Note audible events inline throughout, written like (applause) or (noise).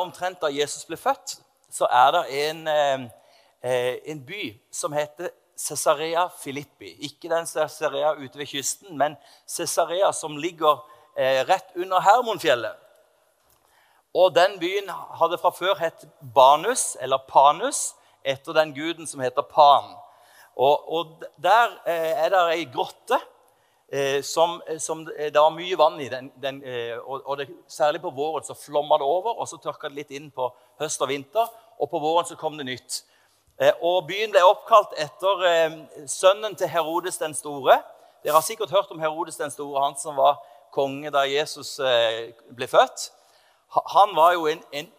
omtrent da Jesus ble født, så er det en, eh, eh, en by som heter Cesarea Filippi. Ikke den Cesarea ute ved kysten, men Cesarea som ligger eh, rett under Hermonfjellet. Og den byen hadde fra før hett Banus, eller Panus, etter den guden som heter Pan. Og, og der er det ei grotte eh, som, eh, som, eh, Det var mye vann i den, den eh, og, og det, særlig på våren så flomma det over, og så tørka det litt inn på høst og vinter. Og på våren så kom det nytt. Eh, og Byen ble oppkalt etter eh, sønnen til Herodes den store. Dere har sikkert hørt om Herodes den store, han som var konge da Jesus ble født. Han var jo en, en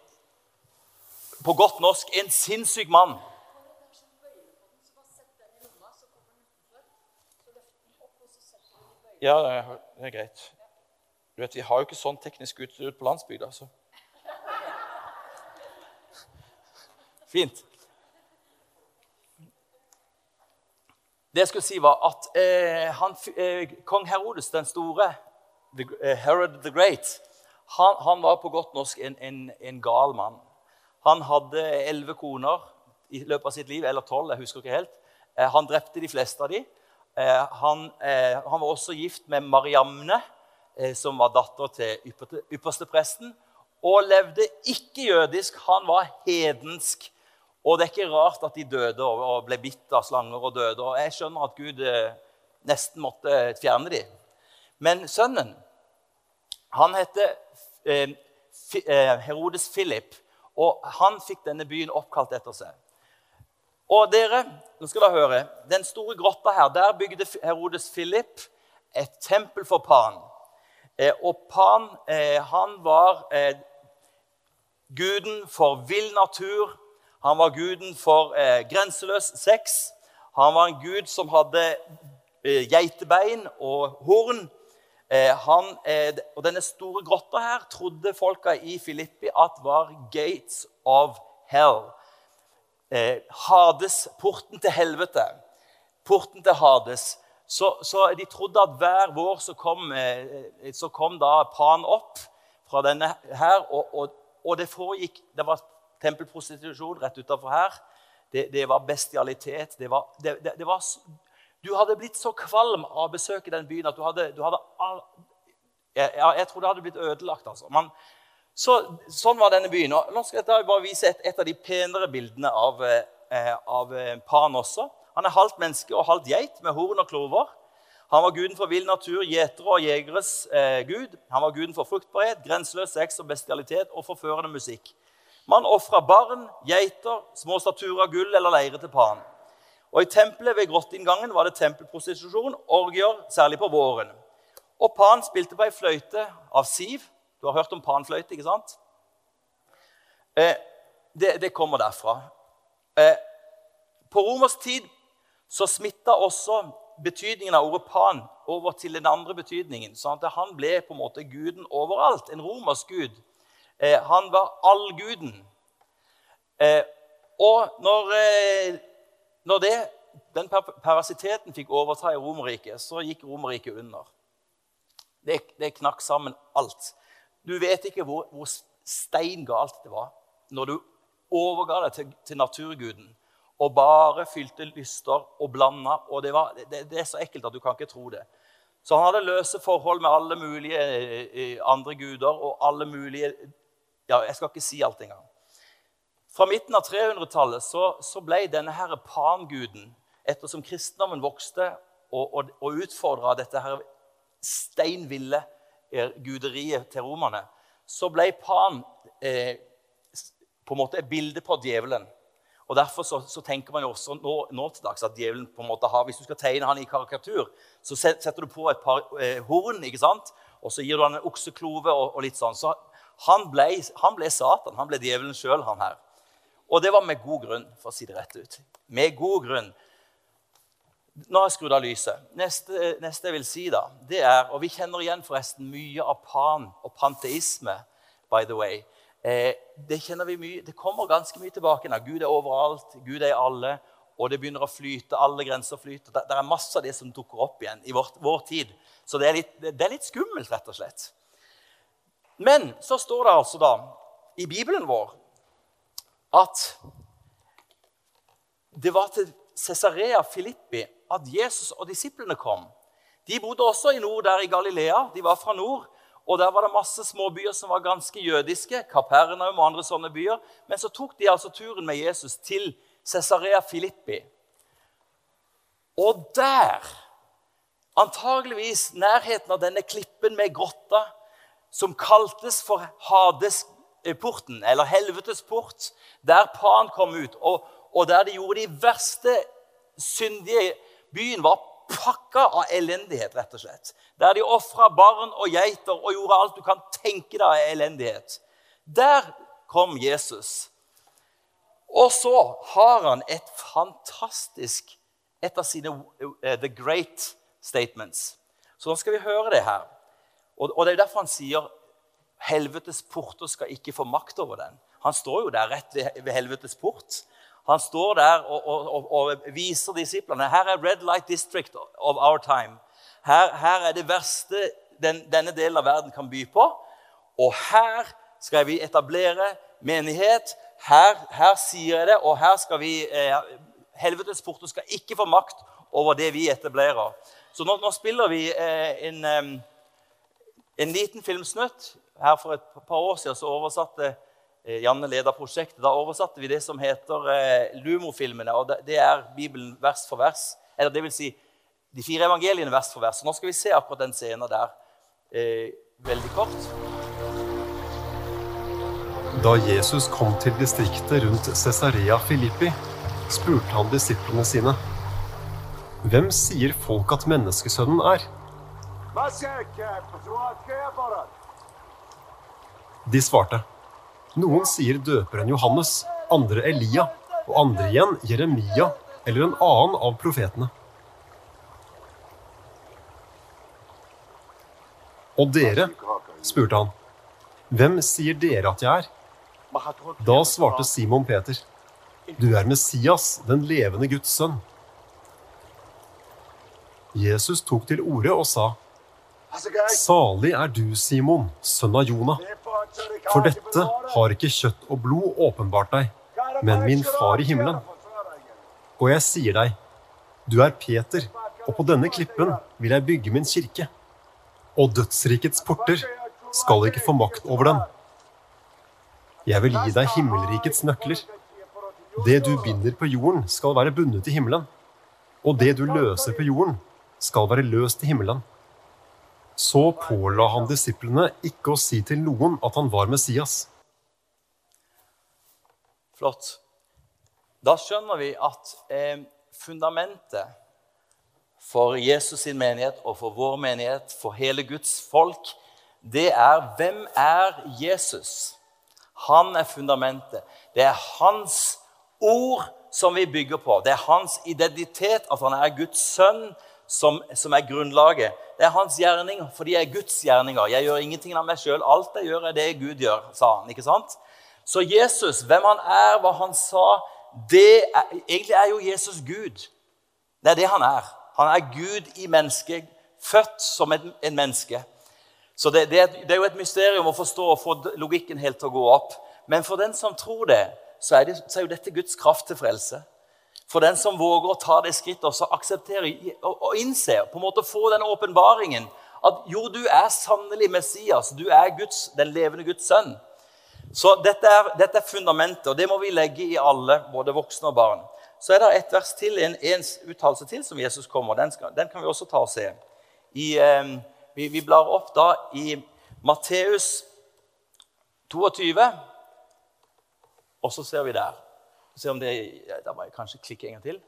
på godt norsk en sinnssyk mann. Ja, det er greit. Du vet, Vi har jo ikke sånn teknisk utstyr på landsbygda. så. Fint. Det jeg skulle si, var at eh, han, eh, kong Herodes den store, the, eh, Herod the Great, han, han, var på godt norsk en, en, en gal mann. Han hadde elleve koner i løpet av sitt liv, eller tolv. jeg husker ikke helt. Eh, han drepte de fleste av dem. Eh, han, eh, han, var også gift med Mariamne, eh, som var datter til ypperstepresten. Og levde ikke jødisk, han var hedensk. Og det er ikke rart at de døde og ble bitt av slanger og døde. Og jeg skjønner at Gud nesten måtte fjerne dem. Men sønnen, han heter Herodes Philip, og han fikk denne byen oppkalt etter seg. Og dere, nå skal dere høre, Den store grotta her, der bygde Herodes Philip et tempel for Pan. Eh, og Pan eh, han var eh, guden for vill natur. Han var guden for grenseløs sex. Han var en gud som hadde geitebein og horn. Han, og denne store grotta her trodde folka i Filippi at var gates of hell eh, Hades, porten til helvete, porten til Hades. Så, så de trodde at hver vår så kom, eh, så kom da Pan opp fra denne her. Og, og, og det foregikk Det var tempelprostitusjon rett utafor her. Det, det, var bestialitet. Det var, det, det var, du hadde blitt så kvalm av å besøke den byen at du hadde, du hadde jeg, jeg, tror det hadde blitt ødelagt. altså. Man, så, sånn var denne byen. Og nå skal jeg bare vise et, et av de penere bildene av, eh, av eh, Pan også. Han er halvt menneske og halvt geit med horn og klover. Han var guden for vill natur, gjetere og jegeres eh, gud. Han var guden for fruktbarhet, grenseløs sex og bestialitet og forførende musikk. Man ofra barn, geiter, små statuer av gull eller leire til Pan. Og I tempelet ved grotteinngangen var det tempelprostitusjon, orgier, særlig på våren. Og Pan spilte på ei fløyte av siv du har hørt om panfløyte, ikke sant? Eh, det, det, kommer derfra. Eh, på romersk tid så smitta også betydningen av ordet pan over til den andre betydningen. sånn at Han ble på en måte guden overalt. En romersk gud. Eh, han var allguden. Eh, og når, eh, når det, den parasiteten fikk overta i Romerriket, så gikk Romerriket under. Det, det knakk sammen alt. Du vet ikke hvor, hvor stein galt det var når du overga deg til, til naturguden og bare fylte lyster og blanda. Og det, var, det, det, er så ekkelt at du kan ikke tro det. Så han hadde løse forhold med alle mulige eh, eh, andre guder og alle mulige Ja, jeg skal ikke si alt engang. Fra midten av 300-tallet så, så, ble denne her panguden, ettersom kristendommen vokste og, og, og utfordra dette her steinville guderiet til romerne, så ble Pan eh, på en måte et bilde på djevelen. Og Derfor så, så tenker man jo også nå, nå, til dags at djevelen på en måte har, Hvis du skal tegne han i karikatur, så setter du på et par eh, horn, ikke sant? og så gir du han en okseklove og, og litt sånn. Så han ble, han ble Satan. Han ble djevelen sjøl, han her. Og det var med god grunn, for å si det rett ut. Med god grunn. Nå har jeg skrudd av lyset. Neste, neste, jeg vil si, da, det er Og vi kjenner igjen forresten mye av pan og panteisme, by the way. Eh, det kjenner vi mye, det kommer ganske mye tilbake. Da. Gud er overalt, Gud er i alle, og det begynner å flyte. Alle grenser flyter. Det, det er masse av det som dukker opp igjen i vår, vår tid. Så det er, litt, det er litt skummelt, rett og slett. Men så står det altså da i Bibelen vår at det var til Cesarea Filippi at Jesus og disiplene kom. De bodde også i nord, der i Galilea. De var fra nord. Og Der var det masse små byer som var ganske jødiske. Kapernaum og andre sånne byer. Men så tok de altså turen med Jesus til Cesarea Filippi. Og der, antageligvis nærheten av denne klippen med grotta, som kaltes for Hadesporten, eller Helvetes port, der Pan kom ut, og, og der de gjorde de verste syndige Byen var pakka av elendighet, rett og slett. Der de ofra barn og geiter og gjorde alt du kan tenke deg av elendighet. Der kom Jesus. Og så har han et fantastisk Et av sine uh, The Great Statements. Så nå skal vi høre det her. Og, og det er derfor han sier helvetes porter skal ikke få makt over den. Han står jo der rett ved helvetes port. Han står der og, og, og, viser disiplene her er Red Light District of our time. Her, her er det verste den, denne delen av verden kan by på. Og her skal vi etablere menighet. Her, her sier jeg det, og her skal vi eh, Helvetes porter skal ikke få makt over det vi etablerer. Så nå, nå spiller vi eh, en, en liten filmsnutt. Her For et par år siden så oversatte Janne leder prosjektet. Da oversatte vi det som heter eh, Lumo-filmene. og Det er Bibelen vers for vers. Eller det vil si de fire evangeliene vers for vers. Så nå skal vi se akkurat den scenen der eh, veldig kort. Da Jesus kom til distriktet rundt Cesarea Filippi, spurte han disiplene sine. Hvem sier folk at menneskesønnen er? De svarte. Noen sier døperen Johannes, andre Elia, og andre igjen Jeremia eller en annen av profetene. Og dere, spurte han, hvem sier dere at jeg er? Da svarte Simon Peter, du er Messias, den levende Guds sønn. Jesus tok til orde og sa, Salig er du, Simon, sønn av Jonah. For dette har ikke kjøtt og blod åpenbart deg, men min far i himmelen. Og jeg sier deg, du er Peter, og på denne klippen vil jeg bygge min kirke. Og dødsrikets porter skal ikke få makt over den. Jeg vil gi deg himmelrikets nøkler. Det du binder på jorden, skal være bundet i himmelen. Og det du løser på jorden, skal være løst i himmelen. Så påla han disiplene ikke å si til noen at han var Messias. Flott. Da skjønner vi at eh, fundamentet for Jesus sin menighet og for vår menighet, for hele Guds folk, det er hvem er Jesus? Han er fundamentet. Det er hans ord som vi bygger på. Det er hans identitet, at han er Guds sønn, som, som er grunnlaget. Det er hans gjerninger, for de er Guds gjerninger. Jeg gjør ingenting av meg sjøl. Alt jeg gjør, er det Gud gjør, sa han. ikke sant? Så Jesus, hvem han er, hva han sa det er, Egentlig er jo Jesus Gud. Det er det han er. Han er Gud i mennesket, født som en, en menneske. Så det, det, er, det, er, jo et mysterium å forstå og få logikken helt til å gå opp. Men for den som tror det, så er, det, så er jo dette Guds kraft til frelse. For den som våger å ta det skrittet og så akseptere og, innse, på en måte få den åpenbaringen at jo, du er sannelig Messias, du er Guds, den levende Guds sønn. Så dette er, dette er, fundamentet, og det må vi legge i alle, både voksne og barn. Så er det et vers til, en, en uttalelse til som Jesus kommer. Den, skal, den kan vi også ta og se. I, eh, vi, vi blar opp da i Matteus 22, og så ser vi der. Se om det Da må jeg kanskje klikke en gang til.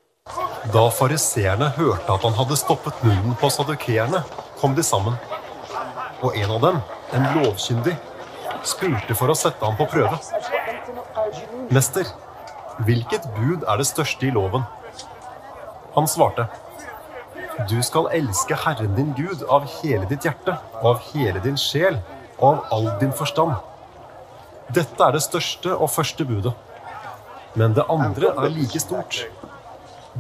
Da fariseerne hørte at han hadde stoppet munnen på sadukeerne, kom de sammen. Og en av dem, en lovkyndig, spurte for å sette ham på prøve. Mester, hvilket bud er det største i loven? Han svarte. Du skal elske Herren din Gud av hele ditt hjerte, av hele din sjel og av all din forstand. Dette er det største og første budet. Men det andre er like stort.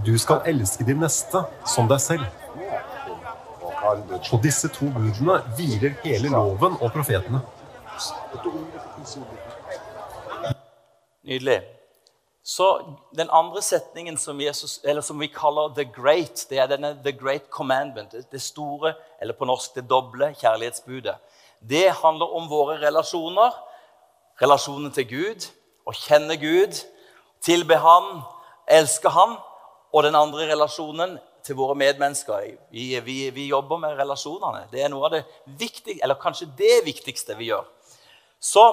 Du skal elske din neste som deg selv. På disse to budene hviler hele loven og profetene. Nydelig. Så Den andre setningen som, Jesus, som, vi kaller 'the great', det er denne 'the great commandment'. Det store, eller på norsk det doble kjærlighetsbudet. Det handler om våre relasjoner. Relasjonen til Gud, å kjenne Gud, tilbe Han, elske Han. Og den andre relasjonen til våre medmennesker. Vi, vi, vi jobber med relasjonene. Det er noe av det viktige, eller kanskje det viktigste vi gjør. Så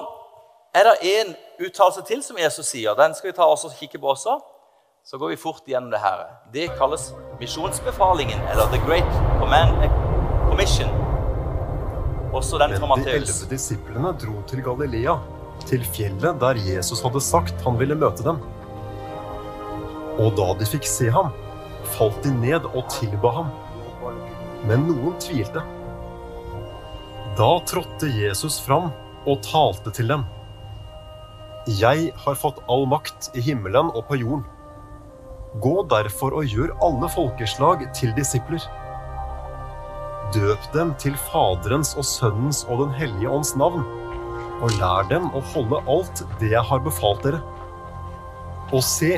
er det en uttalelse til som Jesus sier. Den skal vi ta og kikke på også. Så går vi fort gjennom det her. Det kalles misjonsbefalingen, eller The Great Command Commission. Også den fra Matteus. De elleve disiplene dro til Galilea, til fjellet der Jesus hadde sagt han ville møte dem. Og da de fikk se ham, falt de ned og tilba ham. Men noen tvilte. Da trådte Jesus fram og talte til dem. Jeg har fått all makt i himmelen og på jorden. Gå derfor og gjør alle folkeslag til disipler. Døp dem til Faderens og Sønnens og Den hellige ånds navn, og lær dem å holde alt det jeg har befalt dere. Og se,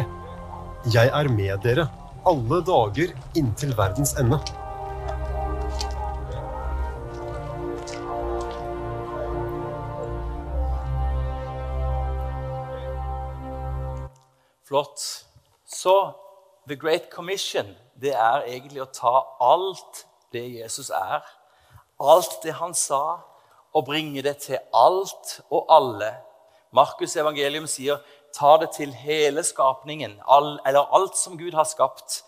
jeg er med dere alle dager inntil verdens ende. Flott. Så The Great Commission det er egentlig å ta alt det Jesus er, alt det han sa, og bringe det til alt og alle. Markus' evangelium sier ta det til hele skapningen, all, eller alt som Gud har skapt.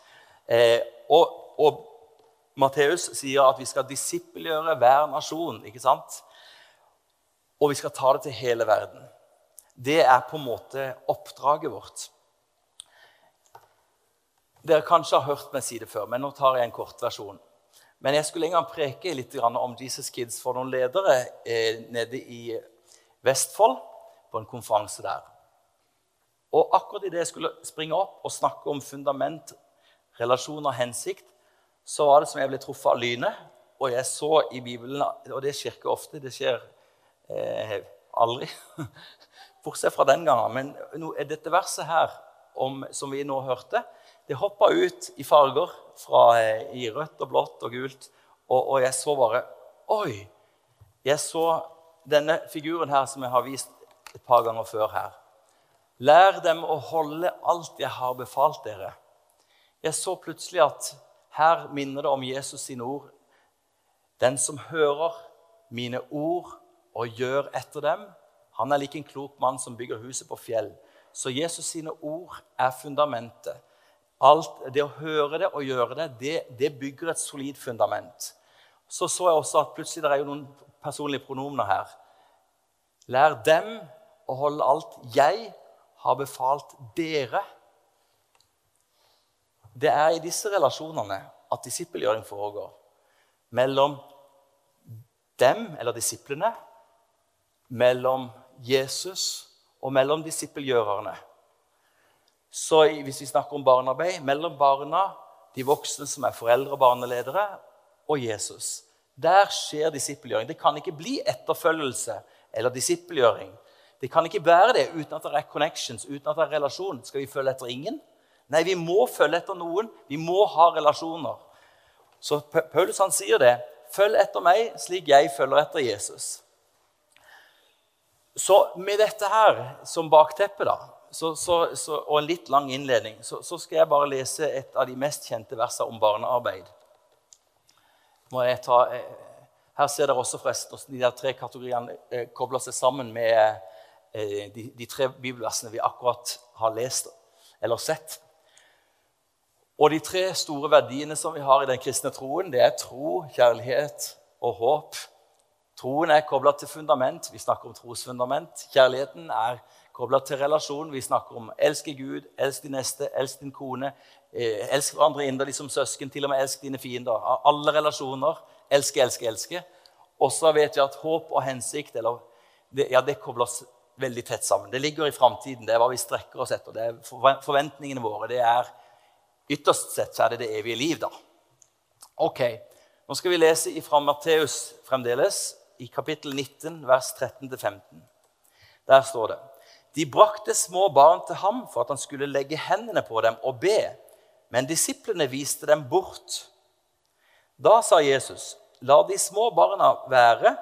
Eh, og, og Matteus sier at vi skal disippelgjøre hver nasjon. ikke sant? Og vi skal ta det til hele verden. Det er på en måte oppdraget vårt. Dere kanskje har hørt meg si det før, men nå tar jeg en kort versjon. Men jeg skulle en gang preke litt om Jesus Kids for noen ledere eh, nede i Vestfold, på en konferanse der. Og akkurat idet jeg skulle springe opp og snakke om fundament, relasjon og hensikt, så var det som jeg ble truffet av lynet. Og jeg så i Bibelen Og det skjer ikke ofte. Det skjer eh, aldri. (laughs) Bortsett fra den gangen. Men no, dette verset her, om, som vi nå hørte, det hoppa ut i farger fra, eh, i rødt og blått og gult. Og, og, jeg så bare Oi! Jeg så denne figuren her som jeg har vist et par ganger før her. Lær dem å holde alt jeg har befalt dere. Jeg så plutselig at her minner det om Jesus sine ord. Den som hører mine ord og gjør etter dem, han er lik en klok mann som bygger huset på fjell. Så Jesus sine ord er fundamentet. Alt, det å høre det og gjøre det, det, det bygger et solid fundament. Så så jeg også at plutselig det er jo noen personlige pronomener her. Lær dem å holde alt jeg har befalt dere. Det er i disse relasjonene at disippelgjøring foregår. Mellom dem, eller disiplene, mellom Jesus og mellom disippelgjørerne. Så hvis vi snakker om barnearbeid mellom barna, de voksne som er foreldre og barneledere, og Jesus. Der skjer disippelgjøring. Det kan ikke bli etterfølgelse eller disippelgjøring. Det kan ikke være det uten at det er connections, uten at det er relasjon. Skal vi følge etter ingen? Nei, vi må følge etter noen. Vi må ha relasjoner. Så Paulus han sier det. Følg etter meg slik jeg følger etter Jesus. Så med dette her som bakteppe, da, så, så, så, og en litt lang innledning, så, skal jeg bare lese et av de mest kjente versene om barnearbeid. Ta, eh, her ser dere også forresten hvordan de der tre kategoriene eh, kobler seg sammen med de, de, tre bibelversene vi akkurat har lest eller sett. Og de tre store verdiene som vi har i den kristne troen, det er tro, kjærlighet og håp. Troen er kobla til fundament. Vi snakker om trosfundament. Kjærligheten er kobla til relasjon. Vi snakker om elske Gud, elsk din neste, elsk din kone. Eh, elsk hverandre inderlig som søsken, til og med elsk dine fiender. Alle relasjoner. Elske, elske, elske. Og så vet vi at håp og hensikt eller, det, ja, det kobles veldig tett sammen. Det ligger i framtiden. Det er hva vi strekker oss etter. Det er forventningene våre. det er Ytterst sett så er det det evige liv, da. Ok, Nå skal vi lese fra Matteus fremdeles, i kapittel 19, vers 13-15. Der står det De brakte små barn til ham for at han skulle legge hendene på dem og be, men disiplene viste dem bort. Da sa Jesus, 'La de små barna være.'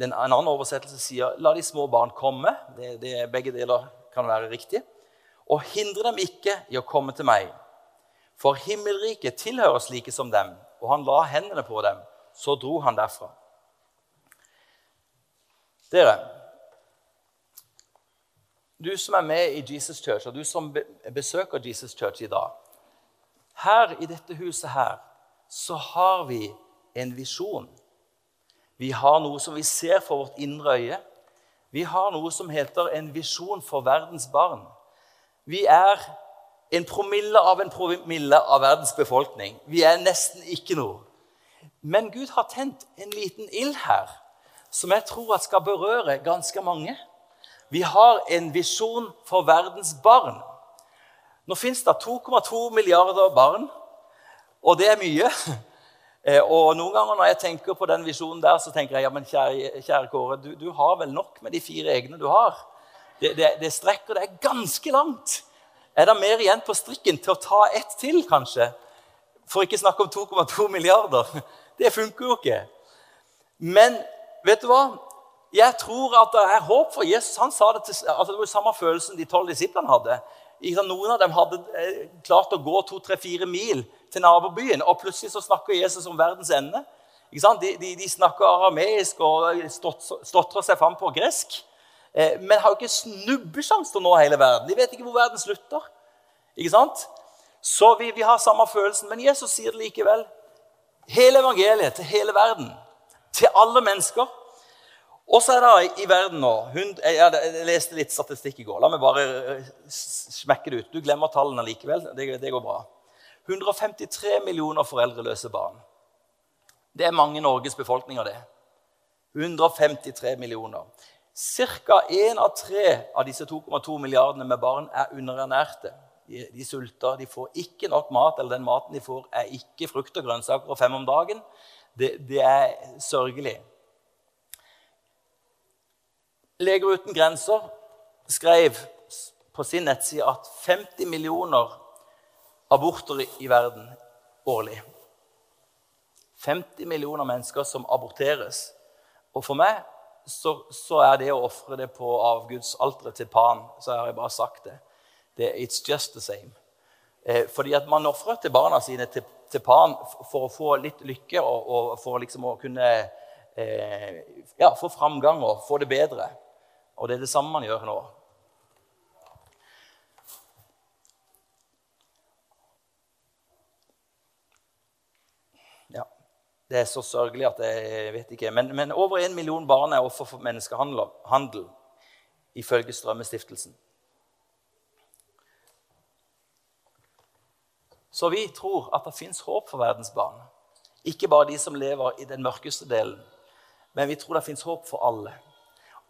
En annen oversettelse sier, 'La de små barn komme'. Det, det, begge deler kan være riktig. Og hindre dem ikke i å komme til meg. For himmelriket tilhører slike som dem. Og han la hendene på dem. Så dro han derfra. Dere, du som er med i Jesus Church, og du som besøker Jesus Church i dag Her i dette huset her så har vi en visjon. Vi har noe som vi ser for vårt indre øye. Vi har noe som heter en visjon for verdens barn. Vi er en promille av en promille av verdens befolkning. Vi er nesten ikke noe. Men Gud har tent en liten ild her som jeg tror at skal berøre ganske mange. Vi har en visjon for verdens barn. Nå fins det 2,2 milliarder barn, og det er mye. Eh, og Noen ganger når jeg tenker på den visjonen der, så tenker jeg ja, men kjære, kjære Kåre, du, du, har vel nok med de fire egne du har? Det, det, det strekker deg ganske langt. Er det mer igjen på strikken til å ta ett til, kanskje? For ikke snakke om 2,2 milliarder. (laughs) Det funker jo ikke. Men vet du hva? Jeg tror at det er håp for Jesus. Han sa Det til, altså det var samme følelsen de tolv disiplene hadde. Noen av dem hadde eh, klart å gå to-tre-fire mil til nabobyen, og plutselig så snakker Jesus om verdens ende. De, de, de, snakker arameisk og stotrer seg fram på gresk. Eh, men har jo ikke snubbesjanse til å nå hele verden. De vet ikke hvor verden slutter. Ikke sant? Så vi, vi har samme følelsen. Men Jesus sier det likevel. Hele evangeliet til hele verden. Til alle mennesker. Og så er det i verden nå Jeg leste litt statistikk i går. La meg bare eh, smekke det ut. Du glemmer tallene likevel. Det, det går bra. 153 millioner foreldreløse barn. Det er mange Norges befolkninger, det. 153 millioner. Ca. én av tre av disse 2,2 milliardene med barn er underernærte. De, de, sulter, de får ikke nok mat, eller den maten de får, er ikke frukt og grønnsaker og fem om dagen. Det, det er sørgelig. Leger uten grenser skrev på sin nettside at 50 millioner aborter i verden årlig. 50 millioner mennesker som aborteres. Og for meg så, så er det å ofre det på avgudsalteret til Pan, så har jeg bare sagt det. det it's just the same. Eh, fordi at man ofrer til barna sine til, til, Pan for å få litt lykke og, og for liksom å kunne eh, ja, få framgang og få det bedre. Og det er det samme man gjør nå. Det er så sørgelig at jeg vet ikke. Men, men over en million barn er offer for menneskehandel, ifølge Strømmestiftelsen. Så vi tror at det fins håp for verdens barn. Ikke bare de som lever i den mørkeste delen. Men vi tror det fins håp for alle.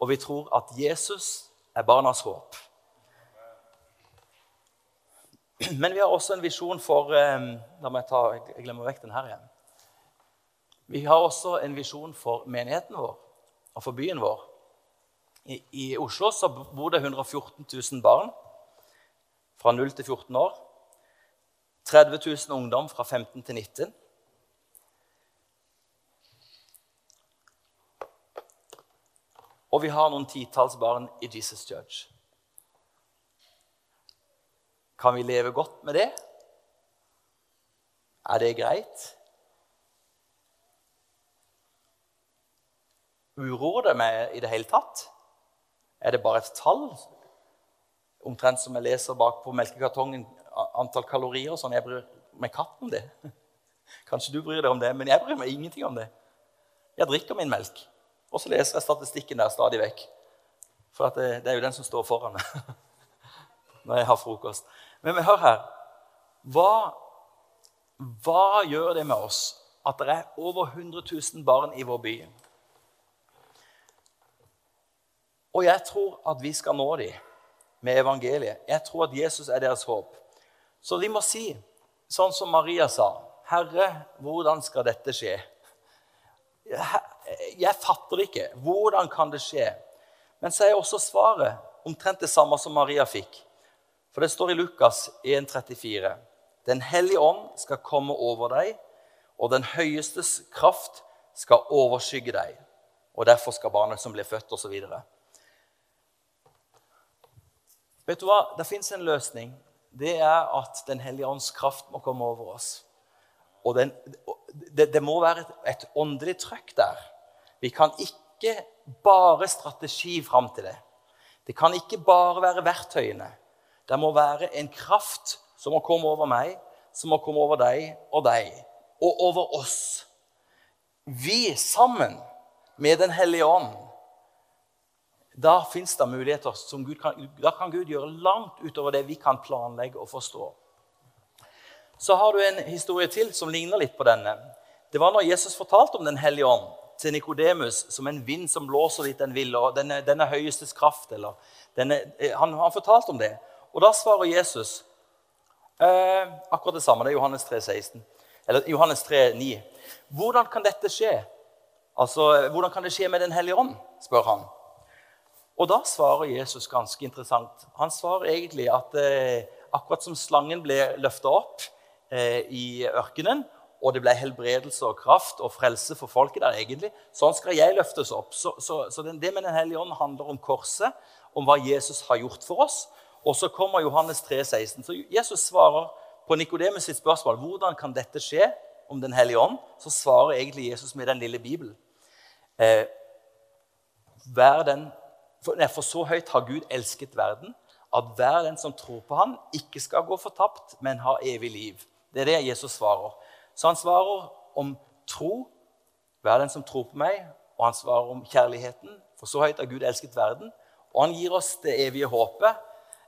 Og vi tror at Jesus er barnas håp. Men vi har også en visjon for eh, La meg ta, jeg glemmer vekk den her igjen. Vi har også en visjon for menigheten vår og for byen vår. I, I, Oslo så bor det 114 000 barn fra 0 til 14 år. 30 000 ungdom fra 15 til 19. Og vi har noen titalls barn i Jesus Church. Kan vi leve godt med det? Er det greit? Uroer det meg i det hele tatt? Er det bare et tall? Omtrent som jeg leser bak på melkekartongen antall kalorier. og sånn Jeg bryr meg katten om det. (laughs) Kanskje du bryr deg om det, men jeg bryr meg ingenting om det. Jeg drikker min melk, og så leser jeg statistikken der stadig vekk. For det, det, er jo den som står foran meg (laughs) når jeg har frokost. Men hør her. Hva, hva gjør det med oss at det er over 100 000 barn i vår by Og jeg tror at vi skal nå dem med evangeliet. Jeg tror at Jesus er deres håp. Så vi må si, sånn som Maria sa, 'Herre, hvordan skal dette skje?' Jeg fatter det ikke. Hvordan kan det skje? Men så er også svaret omtrent det samme som Maria fikk. For det står i Lukas 1,34.: Den hellige ånd skal komme over deg, og den høyestes kraft skal overskygge deg. Og derfor skal barnet som blir født, osv. Vet du hva? Det fins en løsning. Det er at Den hellige ånds kraft må komme over oss. Og den, det, det, må være et, et åndelig trøkk der. Vi kan ikke bare strategi fram til det. Det kan ikke bare være verktøyene. Det må være en kraft som må komme over meg, som må komme over deg og deg, og over oss. Vi sammen med Den hellige ånd. Da fins det muligheter som Gud kan, da kan Gud gjøre langt utover det vi kan planlegge og forstå. Så har du en historie til som ligner litt på denne. Det var når Jesus fortalte om Den hellige ånd til Nikodemus som en vind som blåser dit den vil, og denne, denne høyestes kraft. Eller denne, eh, han, han fortalte om det. Og da svarer Jesus eh, akkurat det samme. Det er Johannes 3, 16. Eller Johannes 3, 9. Hvordan kan dette skje? Altså, Hvordan kan det skje med Den hellige ånd? spør han. Og da svarer Jesus ganske interessant. Han svarer egentlig at eh, akkurat som slangen ble løfta opp eh, i ørkenen, og det ble helbredelse og kraft og frelse for folket der, egentlig, sånn skal jeg løftes opp. Så, så, så det, med Den hellige ånd handler om korset, om hva Jesus har gjort for oss. Og så kommer Johannes 3, 16. Så Jesus svarer på Nikodemus sitt spørsmål hvordan kan dette skje om Den hellige ånd. Så svarer egentlig Jesus med den lille Bibelen. Eh, vær den, for, nei, for så høyt har Gud elsket verden at hver den som tror på ham, ikke skal gå fortapt, men har evig liv. Det er det Jesus svarer. Så han svarer om tro. Vær den som tror på meg. Og han svarer om kjærligheten. For så høyt har Gud elsket verden. Og han gir oss det evige håpet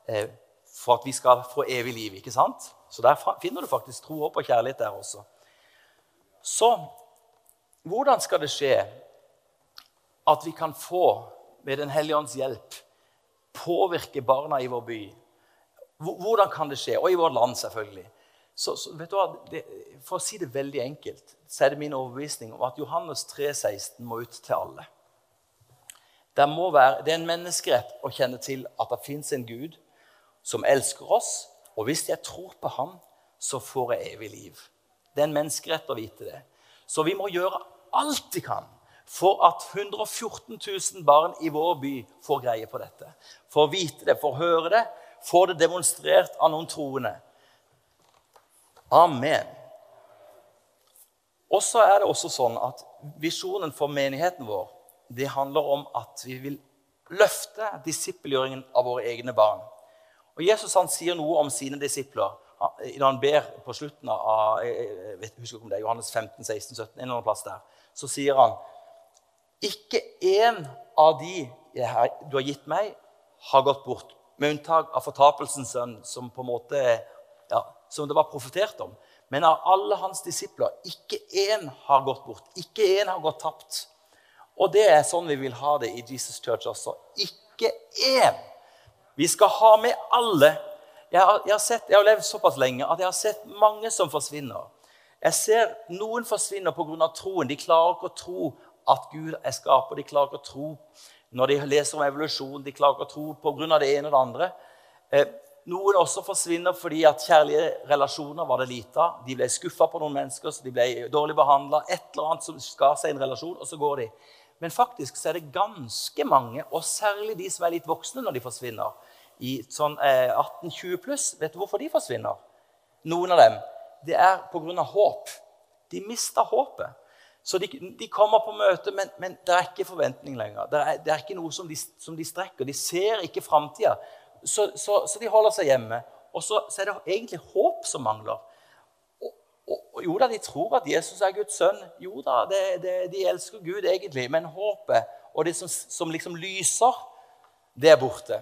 eh, for at vi skal få evig liv. ikke sant? Så der finner du faktisk tro, håp og kjærlighet der også. Så hvordan skal det skje at vi kan få, med Den hellige ånds hjelp, påvirke barna i vår by? Hvordan kan det skje? Og i vårt land, selvfølgelig. Så, så vet du hva, det, For å si det veldig enkelt så er det min overbevisning om at Johannes 3, 16 må ut til alle. Det, være, det er en menneskerett å kjenne til at det fins en Gud som elsker oss. Og hvis jeg tror på ham, så får jeg evig liv. Det er en menneskerett å vite det. Så vi må gjøre alt vi kan for at 114 000 barn i vår by får greie på dette. For å vite det, for å høre det, få det demonstrert av noen troende. Amen. Og så er det også sånn at Visjonen for menigheten vår det handler om at vi vil løfte disippelgjøringen av våre egne barn. Og Jesus han sier noe om sine disipler når han ber på slutten av jeg vet, husker ikke om det er Johannes 15, 16, 17, en eller annen plass der, så sier han ikke én av de du har gitt meg, har gått bort. Med unntak av fortapelsens sønn, som på en måte, ja, som det var profetert om. Men av alle hans disipler, ikke én har gått bort. Ikke én har gått tapt. Og det er sånn vi vil ha det i Jesus Church også. Ikke én. Vi skal ha med alle. Jeg har, jeg har, sett, jeg har levd såpass lenge at jeg har sett mange som forsvinner. Jeg ser noen forsvinner pga. troen. De klarer ikke å tro at Gud er skaper. De klarer ikke å tro når de leser om evolusjon. De klarer ikke å tro pga. det ene og det andre. Noen også forsvinner fordi at kjærlige relasjoner var det lite av. De ble skuffa på noen mennesker, så de ble dårlig behandla. Et eller annet som skar seg i en relasjon, og så går de. Men faktisk så er det ganske mange, og særlig de som er litt voksne når de forsvinner, i sånn eh, 18-20 pluss, vet du hvorfor de forsvinner? Noen av dem. Det er pga. håp. De mister håpet. Så de, de, kommer på møte, men, men, det er ikke forventning lenger. Det er, det er ikke noe som de, som de, strekker. De ser ikke framtida. Så, så, så, de holder seg hjemme. Og så, så er det egentlig håp som mangler. Og, jo da, de tror at Jesus er Guds sønn. Jo da, det, det, de elsker Gud egentlig. Men håpet og det som, som, liksom lyser, det er borte.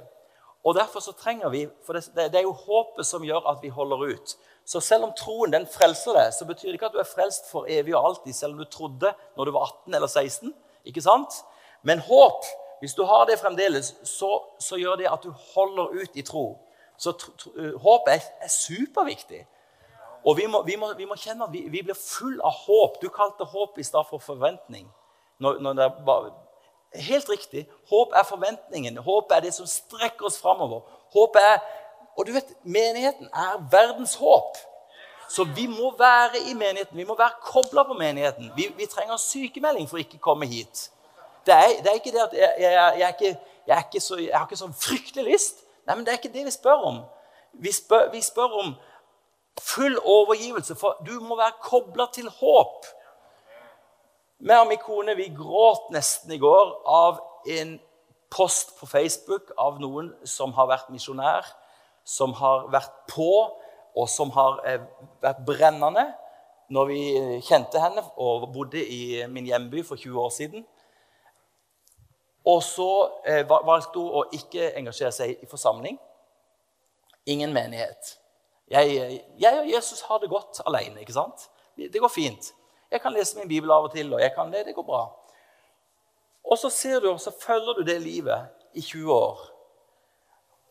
Og Derfor så trenger vi For det, det, er jo håpet som gjør at vi holder ut. Så selv om troen den frelser deg, så betyr det ikke at du er frelst for evig og alltid, selv om du trodde når du var 18 eller 16. ikke sant? Men håp, hvis du har det fremdeles, så, så gjør det at du holder ut i tro. Så tro, tro, håp er, er superviktig. Og vi må, vi må, vi må kjenne at vi, vi, blir full av håp. Du kalte håp i stedet for forventning. Når, når det var, Helt riktig. Håp er forventningen. Håp er det som strekker oss framover. Håp er Og du vet, menigheten er verdens håp. Så vi må være i menigheten. Vi må være kobla på menigheten. Vi, vi, trenger sykemelding for å ikke komme hit. Det er, det er ikke det at jeg, jeg, jeg, ikke, jeg, ikke så, har ikke sånn fryktelig lyst. Nei, men det er ikke det vi spør om. Vi spør, vi spør om full overgivelse, for du må være kobla til håp. Vi og min kone vi gråt nesten i går av en post på Facebook av noen som har vært misjonær, som har vært på, og som har eh, vært brennende når vi kjente henne og bodde i min hjemby for 20 år siden. Og så eh, valgte hun å ikke engasjere seg i forsamling. Ingen menighet. Jeg, jeg, og Jesus har det godt alene. ikke sant? Det går fint. Jeg kan lese min bibel av og til, og jeg kan det. Det går bra. Og så ser du, og så følger du det livet i 20 år.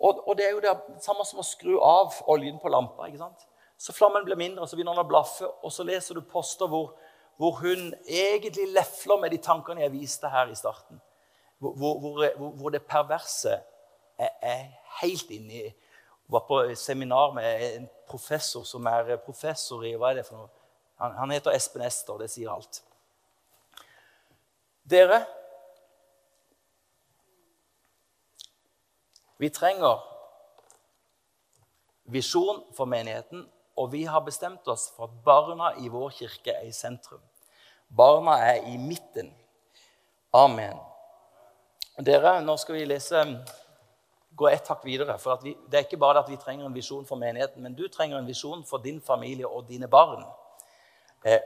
Og, og det er jo det samme som å skru av oljen på lampa. ikke sant? Så flammen blir mindre, så begynner den å blaffe, og så leser du poster hvor, hvor hun egentlig lefler med de tankene jeg viste her i starten. Hvor, hvor, hvor det perverse er, er helt inni var på seminar med en professor som er professor i hva er det for noe? Han, han heter Espen Ester. Det sier alt. Dere Vi trenger visjon for menigheten, og vi har bestemt oss for at barna i vår kirke er i sentrum. Barna er i midten. Amen. Dere, nå skal vi lese gå ett hakk videre. For vi, det er ikke bare at vi trenger en visjon for menigheten, men du trenger en visjon for din familie og dine barn. Eh,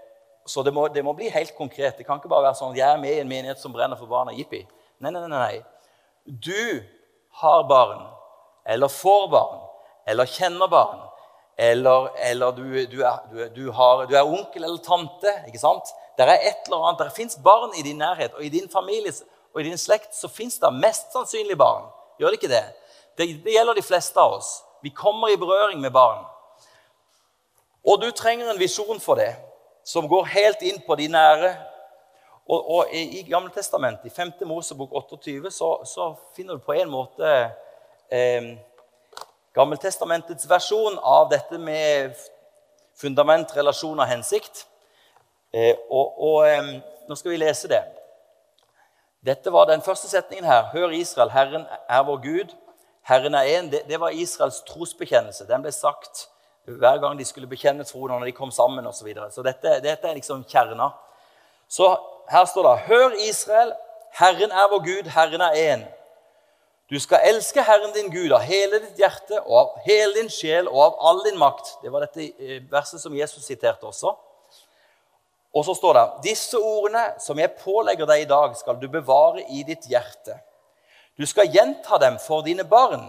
så det må, det må, bli helt konkret. Det kan ikke bare være sånn at jeg er med i en menighet som brenner for barna. Jippi. Nei, nei, nei, nei. Du har barn, eller får barn, eller kjenner barn, eller, eller du, du, er, du, har, du, er, onkel eller tante. ikke sant? Det er et eller annet. Det fins barn i din nærhet, og i din familie og i din slekt så fins det mest sannsynlig barn. Gjør det ikke det? det? Det gjelder de fleste av oss. Vi kommer i berøring med barn. Og du trenger en visjon for det, som går helt inn på de nære. Og, og I Gamle Testamentet, i 5. Mosebok 28, så, så finner du på en måte eh, Gammeltestamentets versjon av dette med fundament, relasjon og hensikt. Eh, og, og eh, Nå skal vi lese det. Dette var den første setningen her. Hør Israel, Herren er vår Gud. Herren er én. Det, det, var Israels trosbekjennelse. Den ble sagt hver gang de skulle bekjenne troen når de kom sammen osv. Så, videre. så dette, dette, er liksom kjerna. Så her står det Hør Israel, Herren er vår Gud, Herren er én. Du skal elske Herren din Gud av hele ditt hjerte og av hele din sjel og av all din makt. Det var dette eh, verset som Jesus siterte også. Og så står det disse ordene som jeg pålegger deg i dag, skal du bevare i ditt hjerte. Du skal gjenta dem for dine barn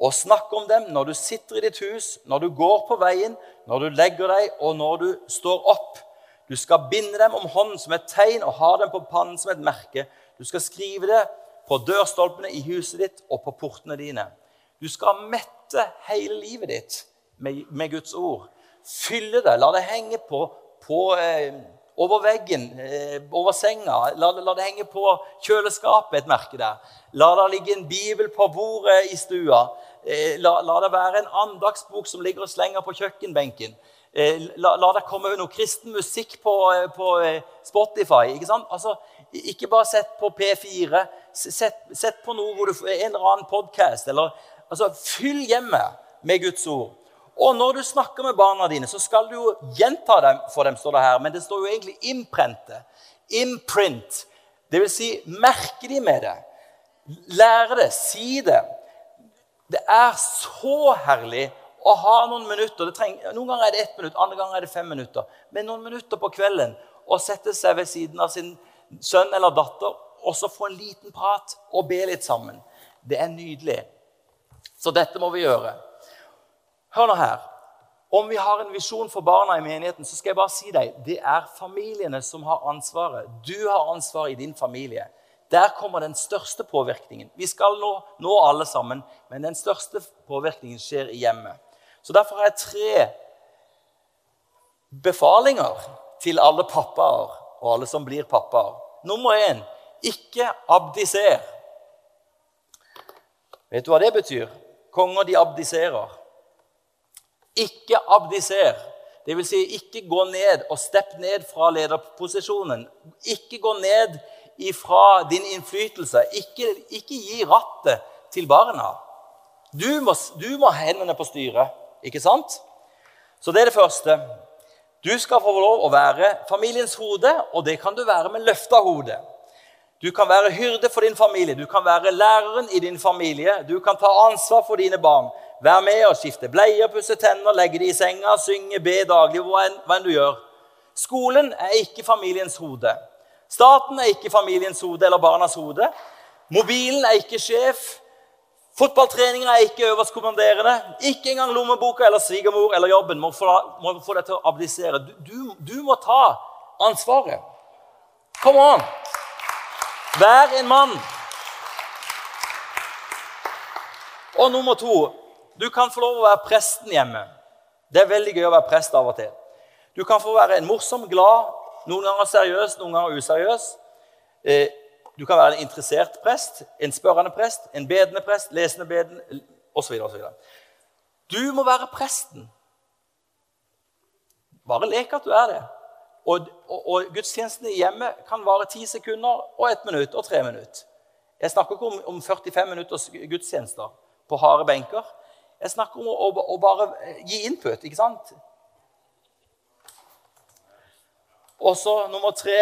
og snakke om dem når du sitter i ditt hus, når du går på veien, når du legger deg, og når du står opp. Du skal binde dem om hånden som et tegn og ha dem på pannen som et merke. Du skal skrive det på dørstolpene i huset ditt og på portene dine. Du skal mette hele livet ditt med, med Guds ord. Fylle det, la det henge på på, eh, over veggen, eh, over senga. La, la, det henge på kjøleskapet, et merke der. La det ligge en bibel på bordet i stua. Eh, la, la, det være en andagsbok som ligger og slenger på kjøkkenbenken. La, la, det komme noe kristen musikk på, på Spotify. Ikke sant? Altså, ikke bare sett på P4. Sett, sett på noe hvor du, en eller annen podkast. Altså, fyll hjemmet med Guds ord. Og når du snakker med barna dine, så skal du jo gjenta dem for dem, står det her. Men det står jo egentlig imprente. Imprint. Det vil si merke de med det. Lære det. Si det. Det er så herlig å ha noen minutter. Trenger, noen ganger er det ett minutt, andre ganger er det fem minutter. Men noen minutter på kvelden å sette seg ved siden av sin sønn eller datter og så få en liten prat og be litt sammen. Det er nydelig. Så dette må vi gjøre. Hør nå her. Om vi har en visjon for barna i menigheten, så skal jeg bare si deg, det er familiene som har ansvaret. Du har ansvaret i din familie. Der kommer den største påvirkningen. Vi skal nå, nå alle sammen, men den største påvirkningen skjer i hjemmet. Så Derfor har jeg tre befalinger til alle pappaer og alle som blir pappaer. Nummer én Ikke abdiser. Vet du hva det betyr? Konger, de abdiserer. Ikke abdiser. Det vil si, ikke gå ned og stepp ned fra lederposisjonen. Ikke gå ned ifra din innflytelse. Ikke, ikke gi rattet til barna. Du må, du må ha hendene på styret, ikke sant? Så det er det første. Du skal få lov å være familiens hode, og det kan du være med løfta hode. Du kan være hyrde for din familie, du kan være læreren i din familie. Du kan ta ansvar for dine barn. Vær med og skifte bleier, pusse tenner, legge dem i senga, synge, be daglig, hva enn, hva enn du gjør. Skolen er ikke familiens hode. Staten er ikke familiens hode eller barnas hode. Mobilen er ikke sjef. Fotballtreninger er ikke øverstkommanderende. Ikke engang lommeboka eller svigermor eller jobben må få, må få deg til å abdisere. Du, du, du må ta ansvaret. Come on! Vær en mann. Og nummer to du kan få lov å være presten hjemme. Det er veldig gøy å være prest av og til. Du kan få være en morsom, glad, noen ganger seriøs, noen ganger useriøs. Eh, du kan være en interessert prest, en spørrende prest, en bedende prest, lesende beden osv. Du må være presten. Bare lek at du er det. Og, og, og gudstjenestene hjemme kan vare ti sekunder og ett minutt og tre minutter. Jeg snakker ikke om, om 45 minutters gudstjenester på harde benker. Jeg snakker om å, å, å bare gi input, ikke sant? Og så nummer tre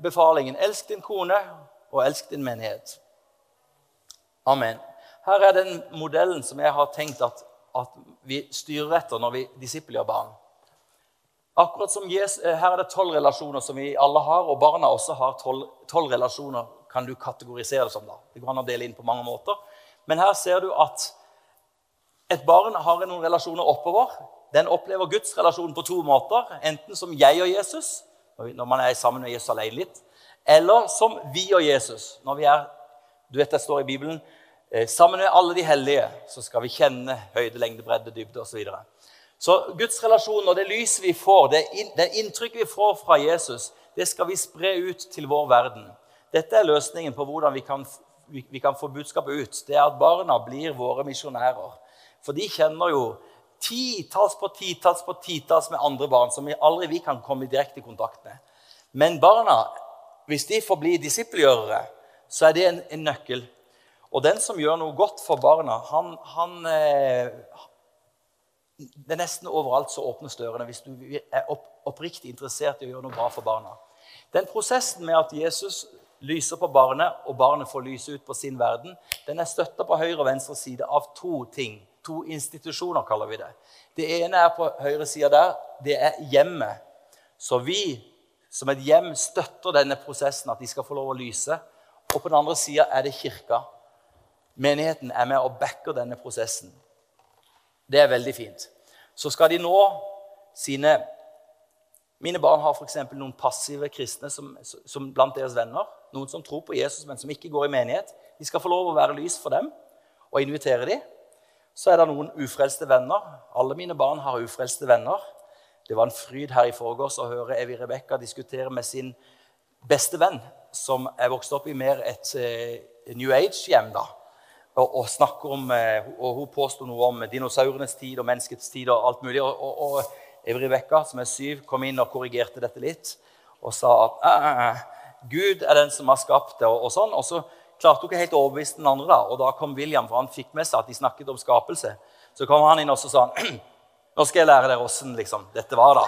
befalingen. Elsk din kone, og elsk din menighet. Amen. Her er den modellen som jeg har tenkt at, at vi styrer etter når vi disipler barn. Akkurat som Jesus, eh, Her er det tolv relasjoner som vi alle har, og barna også har tolv relasjoner. kan du kategorisere det som. da. Det går an å dele inn på mange måter. Men her ser du at et barn har noen relasjoner oppover. Den opplever Guds relasjon på to måter. Enten som jeg og Jesus, når man er sammen med Jesus alene litt, eller som vi og Jesus. Når vi er du vet det står i Bibelen, eh, sammen med alle de hellige så skal vi kjenne høyde, lengde, bredde, dybde osv. Så Guds relasjon og det lyset vi får, det, det inntrykket vi får fra Jesus, det skal vi spre ut til vår verden. Dette er løsningen på hvordan vi kan, vi, vi kan få budskapet ut. Det er at barna blir våre misjonærer. For de kjenner jo titalls på titalls på titalls med andre barn som vi aldri vi kan komme i direkte kontakt med. Men barna, hvis de får bli disippelgjørere, så er det en, en, nøkkel. Og den som gjør noe godt for barna, han, han, eh, det er nesten overalt så åpnes dørene hvis du er opp, oppriktig interessert i å gjøre noe bra for barna. Den prosessen med at Jesus lyser på barnet, og barnet får lyse ut på sin verden, den er støtta på høyre og venstre side av to ting. To institusjoner, kaller vi det. Det ene er på høyre side der. Det er hjemmet. Så vi som et hjem støtter denne prosessen, at de skal få lov å lyse. Og på den andre sida er det kirka. Menigheten er med og backer denne prosessen. Det er veldig fint. Så skal de nå sine Mine barn har f.eks. noen passive kristne som, som, blant deres venner. Noen som tror på Jesus, men som ikke går i menighet. De skal få lov å være lys for dem og invitere dem. Så er det noen ufrelste venner. Alle mine barn har ufrelste venner. Det var en fryd her i forgårs å høre Evy Rebekka diskutere med sin beste venn, som er vokst opp i mer et uh, New Age-hjem. da og, og snakker om, eh, og Hun påsto noe om dinosaurenes tid og menneskets tid og alt mulig. Og, og, og som er syv, kom inn og korrigerte dette litt og sa at «Æ, æ, æ, Gud er den som har skapt det. Og, og sånn. Og så klarte hun ikke helt å overbevise den andre. da, Og da kom William, for han fikk med seg at de snakket om skapelse. Så kom han inn og sa (clears throat) nå skal jeg lære dere åssen liksom, dette var. da.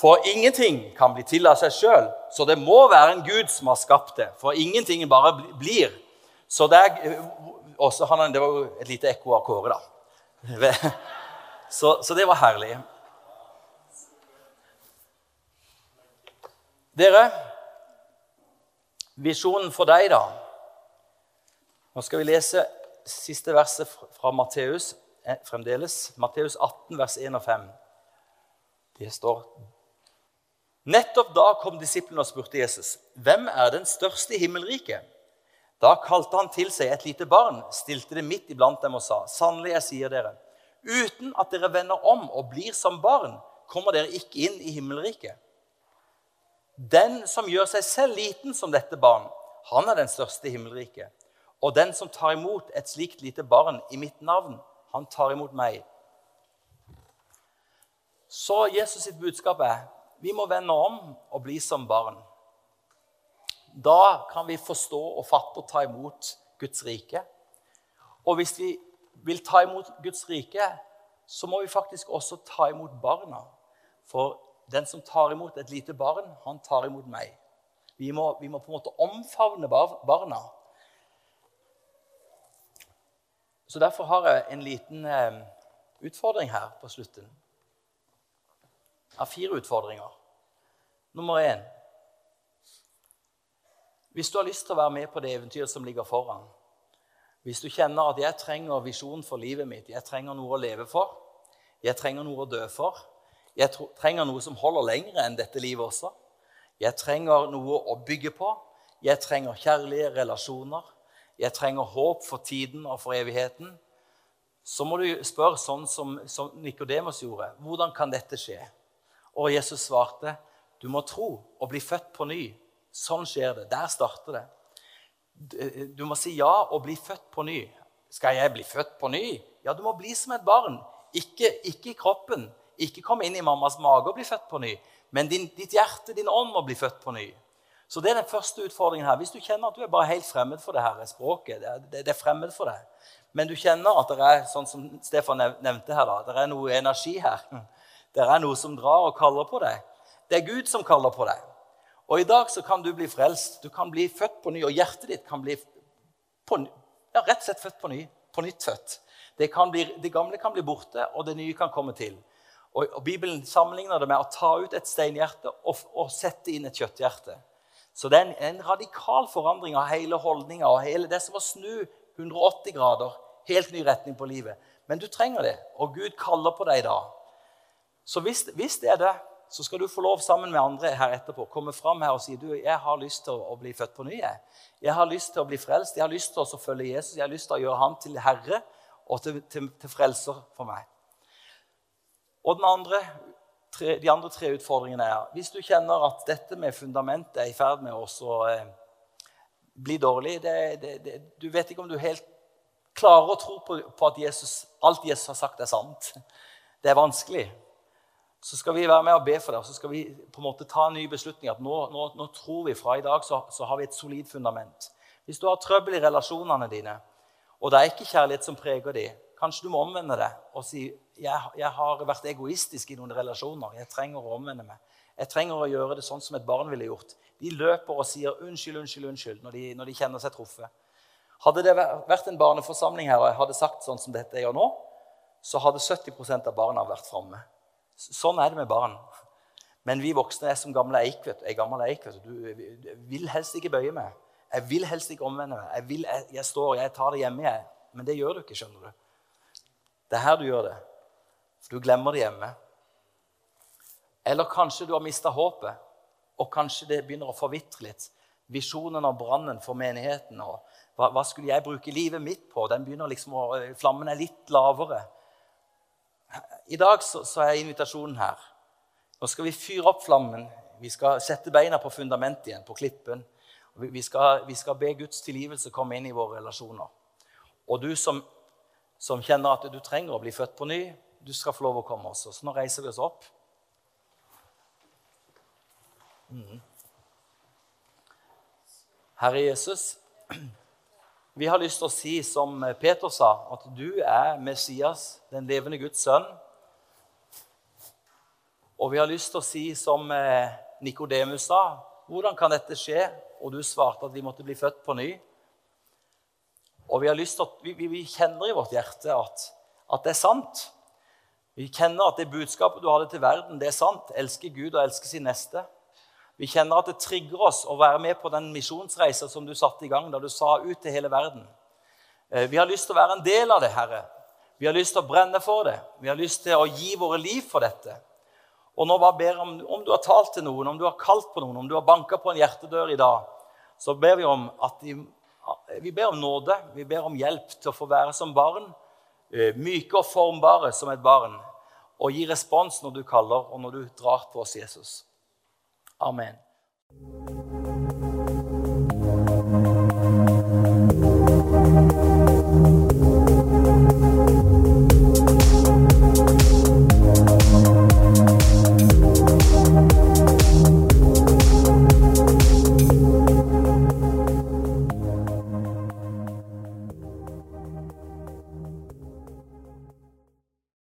For ingenting kan bli til av seg sjøl, så det må være en Gud som har skapt det. For ingenting bare blir. Så det, også, han, det var jo et lite ekko av Kåre, da. (laughs) Så, så, det var herlig. Dere, visjonen for deg, da? Nå skal vi lese siste verset fra Matteus eh, fremdeles. Matteus 18, vers 1 og 5. Det står Nettopp da kom disiplene og spurte Jesus, 'Hvem er den største i himmelriket?' Da kalte han til seg et lite barn, stilte det midt iblant dem og sa.: Sannelig, jeg sier dere, uten at dere vender om og blir som barn, kommer dere ikke inn i himmelriket. Den som gjør seg selv liten som dette barn, han er den største i himmelriket. Og den som tar imot et slikt lite barn i mitt navn, han tar imot meg. Så Jesus sitt budskap er vi må vende om og bli som barn. Da kan vi forstå og fatte og ta imot Guds rike. Og hvis vi vil ta imot Guds rike, så må vi faktisk også ta imot barna. For den som tar imot et lite barn, han tar imot meg. Vi må, vi må på en måte omfavne barna. Så derfor har jeg en liten eh, utfordring her på slutten. Jeg har fire utfordringer. Nummer én Hvis du har lyst til å være med på det eventyret som ligger foran, hvis du kjenner at 'jeg trenger visjon for livet mitt', 'jeg trenger noe å leve for', 'jeg trenger noe å dø for', 'jeg trenger noe som holder lenger enn dette livet også', 'jeg trenger noe å bygge på', 'jeg trenger kjærlige relasjoner', 'jeg trenger håp for tiden og for evigheten', så må du spørre sånn som, som Nikodemus gjorde. Hvordan kan dette skje? Og Jesus svarte, 'Du må tro og bli født på ny'. Sånn skjer det. Der starter det. Du må si ja og bli født på ny. Skal jeg bli født på ny? Ja, du må bli som et barn. Ikke, ikke i kroppen. Ikke komme inn i mammas mage og bli født på ny. Men din, ditt hjerte, din ånd, må bli født på ny. Så det er den første utfordringen her. Hvis du kjenner at du er bare helt fremmed for det her språket, det er, det er fremmed for deg, men du kjenner at det er sånn som Stefan nevnte her, da, det er noe energi her. (laughs) Det er noe som drar og kaller på deg. Det er Gud som kaller på deg. Og i dag så kan du bli frelst. Du kan bli født på ny, og hjertet ditt kan bli på, ja, rett og slett født på ny. På nytt født. Det, bli, det, gamle kan bli borte, og det nye kan komme til. Og, og Bibelen sammenligner det med å ta ut et steinhjerte og, og sette inn et kjøtthjerte. Så det er en, en radikal forandring av hele holdninga og hele det som å snu 180 grader. Helt ny retning på livet. Men du trenger det, og Gud kaller på deg da. Så hvis, hvis det er det, så skal du få lov sammen med andre her etterpå komme fram her og si du, jeg har lyst til å, bli født på ny. Jeg. jeg har lyst til å bli frelst. Jeg har lyst til å følge Jesus. Jeg har lyst til å gjøre ham til herre og til, til, til frelser for meg. Og andre, tre, de andre tre utfordringene er hvis du kjenner at dette med fundamentet er i ferd med å eh, bli dårlig det, det, det, Du vet ikke om du helt klarer å tro på, på at Jesus, alt Jesus har sagt, er sant. Det er vanskelig så skal vi være med og be for det. Og så skal vi på en måte ta en ny beslutning. At nå, nå, nå tror vi fra i dag så, så, har vi et solid fundament. Hvis du har trøbbel i relasjonene dine, og det er ikke kjærlighet som preger dem, kanskje du må omvende det og si jeg, jeg har vært egoistisk i noen relasjoner. Jeg trenger å omvende meg. Jeg trenger å gjøre det sånn som et barn ville gjort. De løper og sier 'unnskyld, unnskyld, unnskyld' når de, når de kjenner seg truffet. Hadde det vært en barneforsamling her, og jeg hadde sagt sånn som dette jeg gjør nå, så hadde 70% av barna vært framme. Sånn er det med barn. Men vi voksne er som gamle eik. vet. Jeg gammel eik, vet du. du vil helst ikke bøye meg. Jeg vil helst ikke omvende meg. Jeg, vil, jeg, jeg står, jeg tar det hjemme, jeg. Men det gjør du ikke, skjønner du. Det er her du gjør det. For du glemmer det hjemme. Eller kanskje du har mista håpet, og kanskje det begynner å forvitre litt. Visjonen og brannen for menigheten. og hva, hva, skulle jeg bruke livet mitt på? Den begynner liksom å, Flammen er litt lavere. I dag så, så, er invitasjonen her. Nå skal vi fyre opp flammen. Vi skal sette beina på fundamentet igjen, på klippen. Vi skal, vi skal be Guds tilgivelse komme inn i våre relasjoner. Og du som, som, kjenner at du trenger å bli født på ny, du skal få lov å komme også. Så nå reiser vi oss opp. Mm. Herre Jesus, vi har lyst til å si som Peter sa, at du er Messias, den levende Guds sønn. Og vi har lyst til å si som eh, Nikodemus sa, hvordan kan dette skje? Og du svarte at vi måtte bli født på ny. Og vi, har lyst til at, vi, vi, kjenner i vårt hjerte at, at, det er sant. Vi kjenner at det budskapet du hadde til verden, det er sant. Elske Gud og elske sin neste. Vi kjenner at det trigger oss å være med på den misjonsreisa som du satte i gang da du sa ut til hele verden. Eh, vi har lyst til å være en del av det, Herre. Vi har lyst til å brenne for det. Vi har lyst til å gi våre liv for dette. Og nå bare ber om, om du har talt til noen, om du har kalt på noen, om du har banka på en hjertedør i dag, så ber vi om at de, vi ber om nåde. Vi ber om hjelp til å få være som barn. Eh, myke og formbare som et barn. Og gi respons når du kaller, og når du drar på oss, Jesus. Amen.